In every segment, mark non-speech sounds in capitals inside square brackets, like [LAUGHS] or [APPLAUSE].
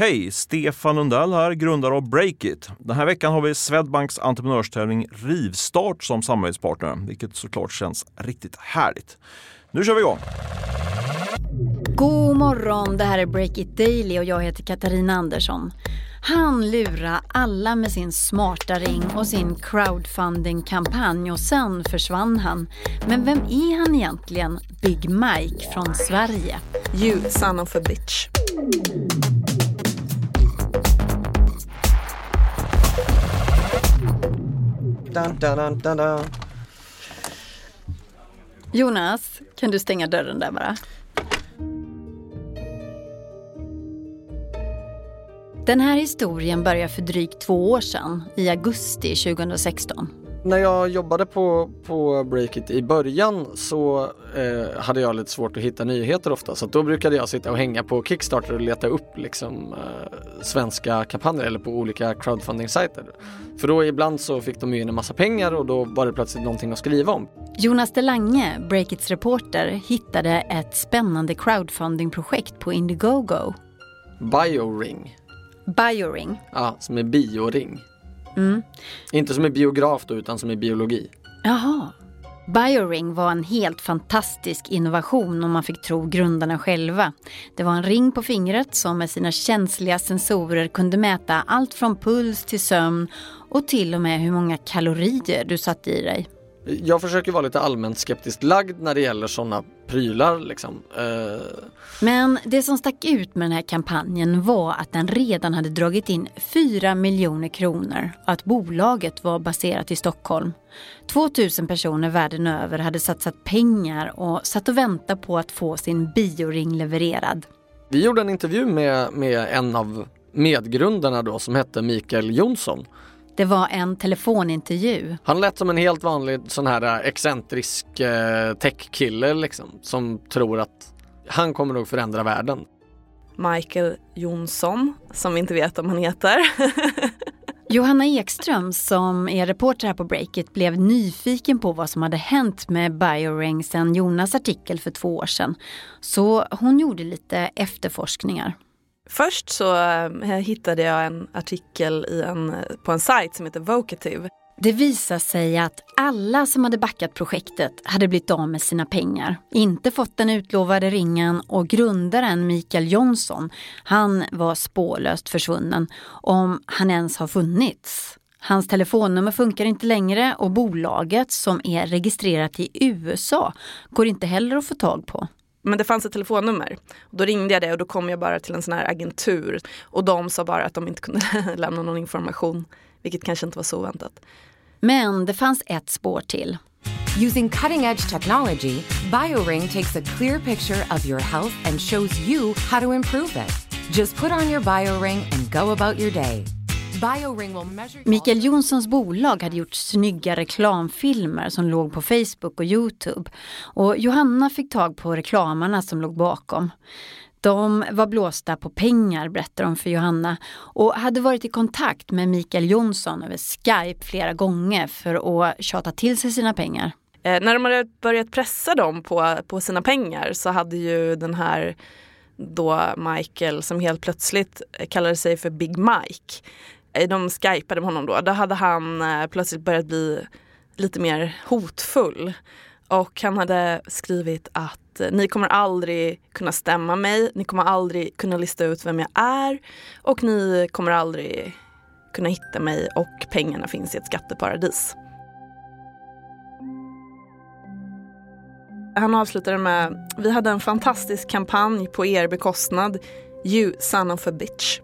Hej! Stefan Lundell här, grundare av Breakit. Den här veckan har vi Swedbanks entreprenörstävling Rivstart som samarbetspartner, vilket såklart känns riktigt härligt. Nu kör vi igång! God morgon, det här är Breakit Daily och jag heter Katarina Andersson. Han lurade alla med sin smarta ring och sin crowdfunding-kampanj och sen försvann han. Men vem är han egentligen? Big Mike från Sverige. You son of a bitch. Dun, dun, dun, dun, dun. Jonas, kan du stänga dörren där bara? Den här historien börjar för drygt två år sedan, i augusti 2016. När jag jobbade på, på Breakit i början så eh, hade jag lite svårt att hitta nyheter ofta så då brukade jag sitta och hänga på Kickstarter och leta upp liksom, eh, svenska kampanjer eller på olika crowdfunding-sajter. För då ibland så fick de ju in en massa pengar och då var det plötsligt någonting att skriva om. Jonas Delange, Breakits reporter, hittade ett spännande crowdfunding-projekt på Indiegogo. Bioring, Bioring. ja, som är bioring. Mm. Inte som är biograf då utan som är biologi. Jaha. Bioring var en helt fantastisk innovation om man fick tro grundarna själva. Det var en ring på fingret som med sina känsliga sensorer kunde mäta allt från puls till sömn och till och med hur många kalorier du satte i dig. Jag försöker vara lite allmänt skeptiskt lagd när det gäller sådana prylar liksom. Eh, Men det som stack ut med den här kampanjen var att den redan hade dragit in 4 miljoner kronor och att bolaget var baserat i Stockholm. 2000 personer världen över hade satsat pengar och satt och väntade på att få sin bioring levererad. Vi gjorde en intervju med, med en av medgrundarna då som hette Mikael Jonsson. Det var en telefonintervju. Han lät som en helt vanlig sån här eh, excentrisk eh, techkille liksom som tror att han kommer nog förändra världen. Michael Jonsson, som vi inte vet om han heter. [LAUGHS] Johanna Ekström som är reporter här på Breakit blev nyfiken på vad som hade hänt med Bioring sen Jonas artikel för två år sedan. Så hon gjorde lite efterforskningar. Först så eh, hittade jag en artikel i en, på en sajt som heter Vocative. Det visade sig att alla som hade backat projektet hade blivit av med sina pengar, inte fått den utlovade ringen och grundaren Mikael Jonsson, han var spårlöst försvunnen om han ens har funnits. Hans telefonnummer funkar inte längre och bolaget som är registrerat i USA går inte heller att få tag på. Men det fanns ett telefonnummer. Då ringde jag det och då kom jag bara till en sån här agentur. Och de sa bara att de inte kunde [LAUGHS] lämna någon information. Vilket kanske inte var så väntat. Men det fanns ett spår till. Using cutting edge technology, BioRing takes a clear picture of your health and shows you how to improve it. Just put on your BioRing and go about your day. Mikael Jonssons bolag hade gjort snygga reklamfilmer som låg på Facebook och Youtube. Och Johanna fick tag på reklamarna som låg bakom. De var blåsta på pengar berättar de för Johanna och hade varit i kontakt med Mikael Jonsson över Skype flera gånger för att tjata till sig sina pengar. Eh, när de hade börjat pressa dem på, på sina pengar så hade ju den här då Michael som helt plötsligt kallade sig för Big Mike. Eh, de skypade med honom då. Då hade han eh, plötsligt börjat bli lite mer hotfull. Och han hade skrivit att eh, ni kommer aldrig kunna stämma mig, ni kommer aldrig kunna lista ut vem jag är och ni kommer aldrig kunna hitta mig och pengarna finns i ett skatteparadis. Han avslutade med, vi hade en fantastisk kampanj på er bekostnad, you son of a bitch.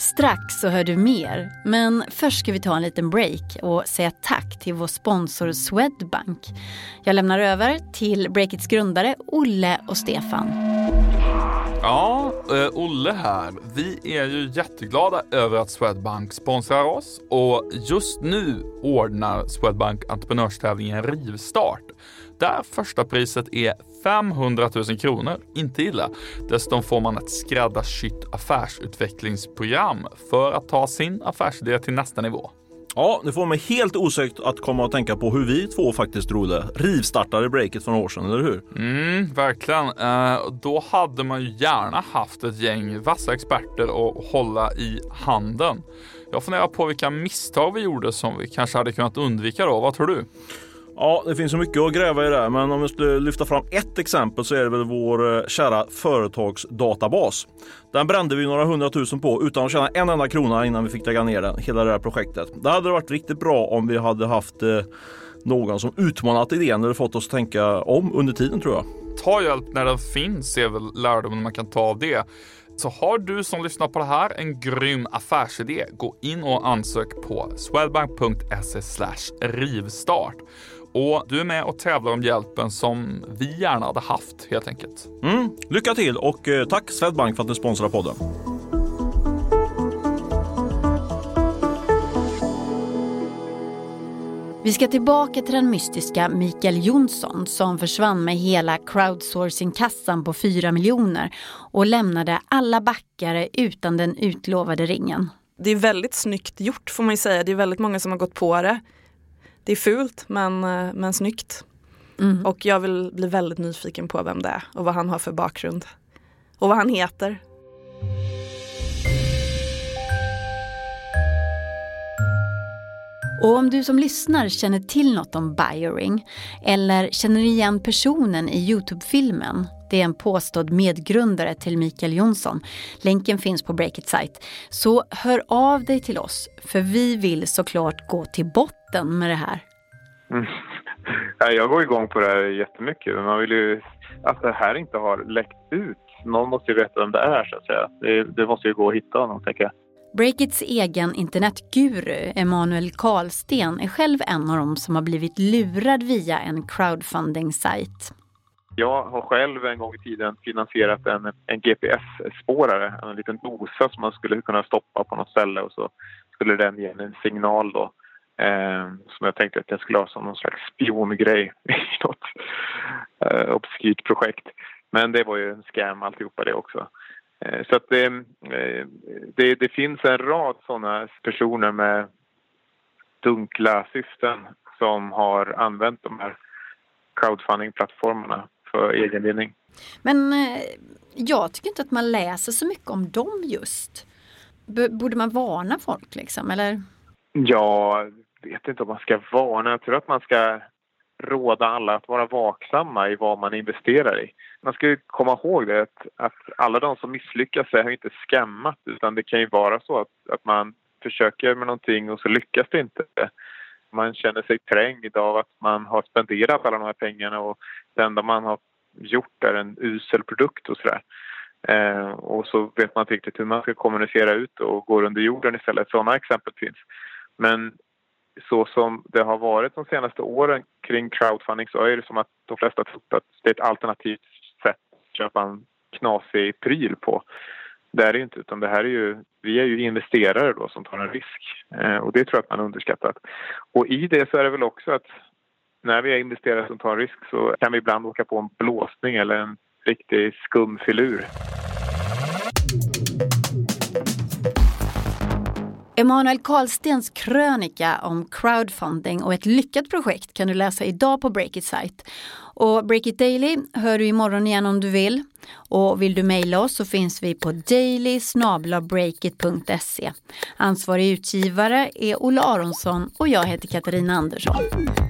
Strax så hör du mer, men först ska vi ta en liten break och säga tack till vår sponsor Swedbank. Jag lämnar över till Breakits grundare Olle och Stefan. Ja, eh, Olle här. Vi är ju jätteglada över att Swedbank sponsrar oss och just nu ordnar Swedbank entreprenörstävlingen Rivstart där första priset är 500 000 kronor. Inte illa. Dessutom får man ett skräddarsytt affärsutvecklingsprogram för att ta sin affärsidé till nästa nivå. Ja, det får mig helt osökt att komma att tänka på hur vi två faktiskt det. Rivstartade breaket för några år sedan, eller hur? Mm, verkligen. Eh, då hade man ju gärna haft ett gäng vassa experter att hålla i handen. Jag funderar på vilka misstag vi gjorde som vi kanske hade kunnat undvika då. Vad tror du? Ja, det finns så mycket att gräva i det, men om vi skulle lyfta fram ett exempel så är det väl vår eh, kära företagsdatabas. Den brände vi några hundratusen på utan att tjäna en enda krona innan vi fick lägga ner den, hela det här projektet. Det hade varit riktigt bra om vi hade haft eh, någon som utmanat idén eller fått oss att tänka om under tiden tror jag. Ta hjälp när den finns är väl lärdomen man kan ta av det. Så har du som lyssnar på det här en grym affärsidé, gå in och ansök på swedbank.se rivstart. Och du är med och tävlar om hjälpen som vi gärna hade haft helt enkelt. Mm, lycka till och eh, tack Swedbank för att ni sponsrar podden. Vi ska tillbaka till den mystiska Mikael Jonsson som försvann med hela crowdsourcing-kassan på 4 miljoner och lämnade alla backare utan den utlovade ringen. Det är väldigt snyggt gjort får man ju säga. Det är väldigt många som har gått på det. Det är fult men, eh, men snyggt. Mm. Och jag vill bli väldigt nyfiken på vem det är och vad han har för bakgrund. Och vad han heter. Och om du som lyssnar känner till något om Bioring eller känner igen personen i Youtube-filmen det är en påstådd medgrundare till Mikael Jonsson. Länken finns på Breakit site. Så hör av dig till oss, för vi vill såklart gå till botten med det här. Mm. Ja, jag går igång på det här jättemycket. Man vill ju att det här inte har läckt ut. Någon måste ju veta vem det är så att säga. Det, det måste ju gå att hitta honom tänker jag. Breakits egen internetguru Emanuel Karlsten är själv en av dem som har blivit lurad via en crowdfunding-sajt. Jag har själv en gång i tiden finansierat en, en GPS-spårare, en liten dosa som man skulle kunna stoppa på något ställe och så skulle den ge en signal då. Eh, som jag tänkte att jag skulle ha som någon slags spiongrej [LAUGHS] i något eh, obskyrt projekt. Men det var ju en scam alltihopa det också. Eh, så att det, eh, det, det, finns en rad sådana personer med dunkla syften som har använt de här crowdfunding-plattformarna för egen vinning. Men eh, jag tycker inte att man läser så mycket om dem just. Borde man varna folk liksom, eller? Jag vet inte om man ska varna. Jag tror att man ska råda alla att vara vaksamma i vad man investerar i. Man ska komma ihåg det att, att alla de som misslyckas är inte skämmat utan det kan ju vara så att, att man försöker med någonting och så lyckas det inte. Man känner sig trängd av att man har spenderat alla de här pengarna och det enda man har gjort är en usel produkt och sådär. Eh, och så vet man inte riktigt hur man ska kommunicera ut och gå under jorden istället. Sådana exempel finns. Men så som det har varit de senaste åren kring crowdfunding så är det som att de flesta trott att det är ett alternativt sätt att köpa en knasig pryl på. Det är det inte, utan det här är ju, vi är ju investerare då som tar en risk eh, och det tror jag att man underskattat. Och i det så är det väl också att när vi är investerare som tar en risk så kan vi ibland åka på en blåsning eller en riktig skumfilur. Emanuel Karlstens krönika om crowdfunding och ett lyckat projekt kan du läsa idag på Breakit och Och Breakit Daily hör du imorgon igen om du vill. Och vill du mejla oss så finns vi på daily Ansvarig utgivare är Olle Aronsson och jag heter Katarina Andersson.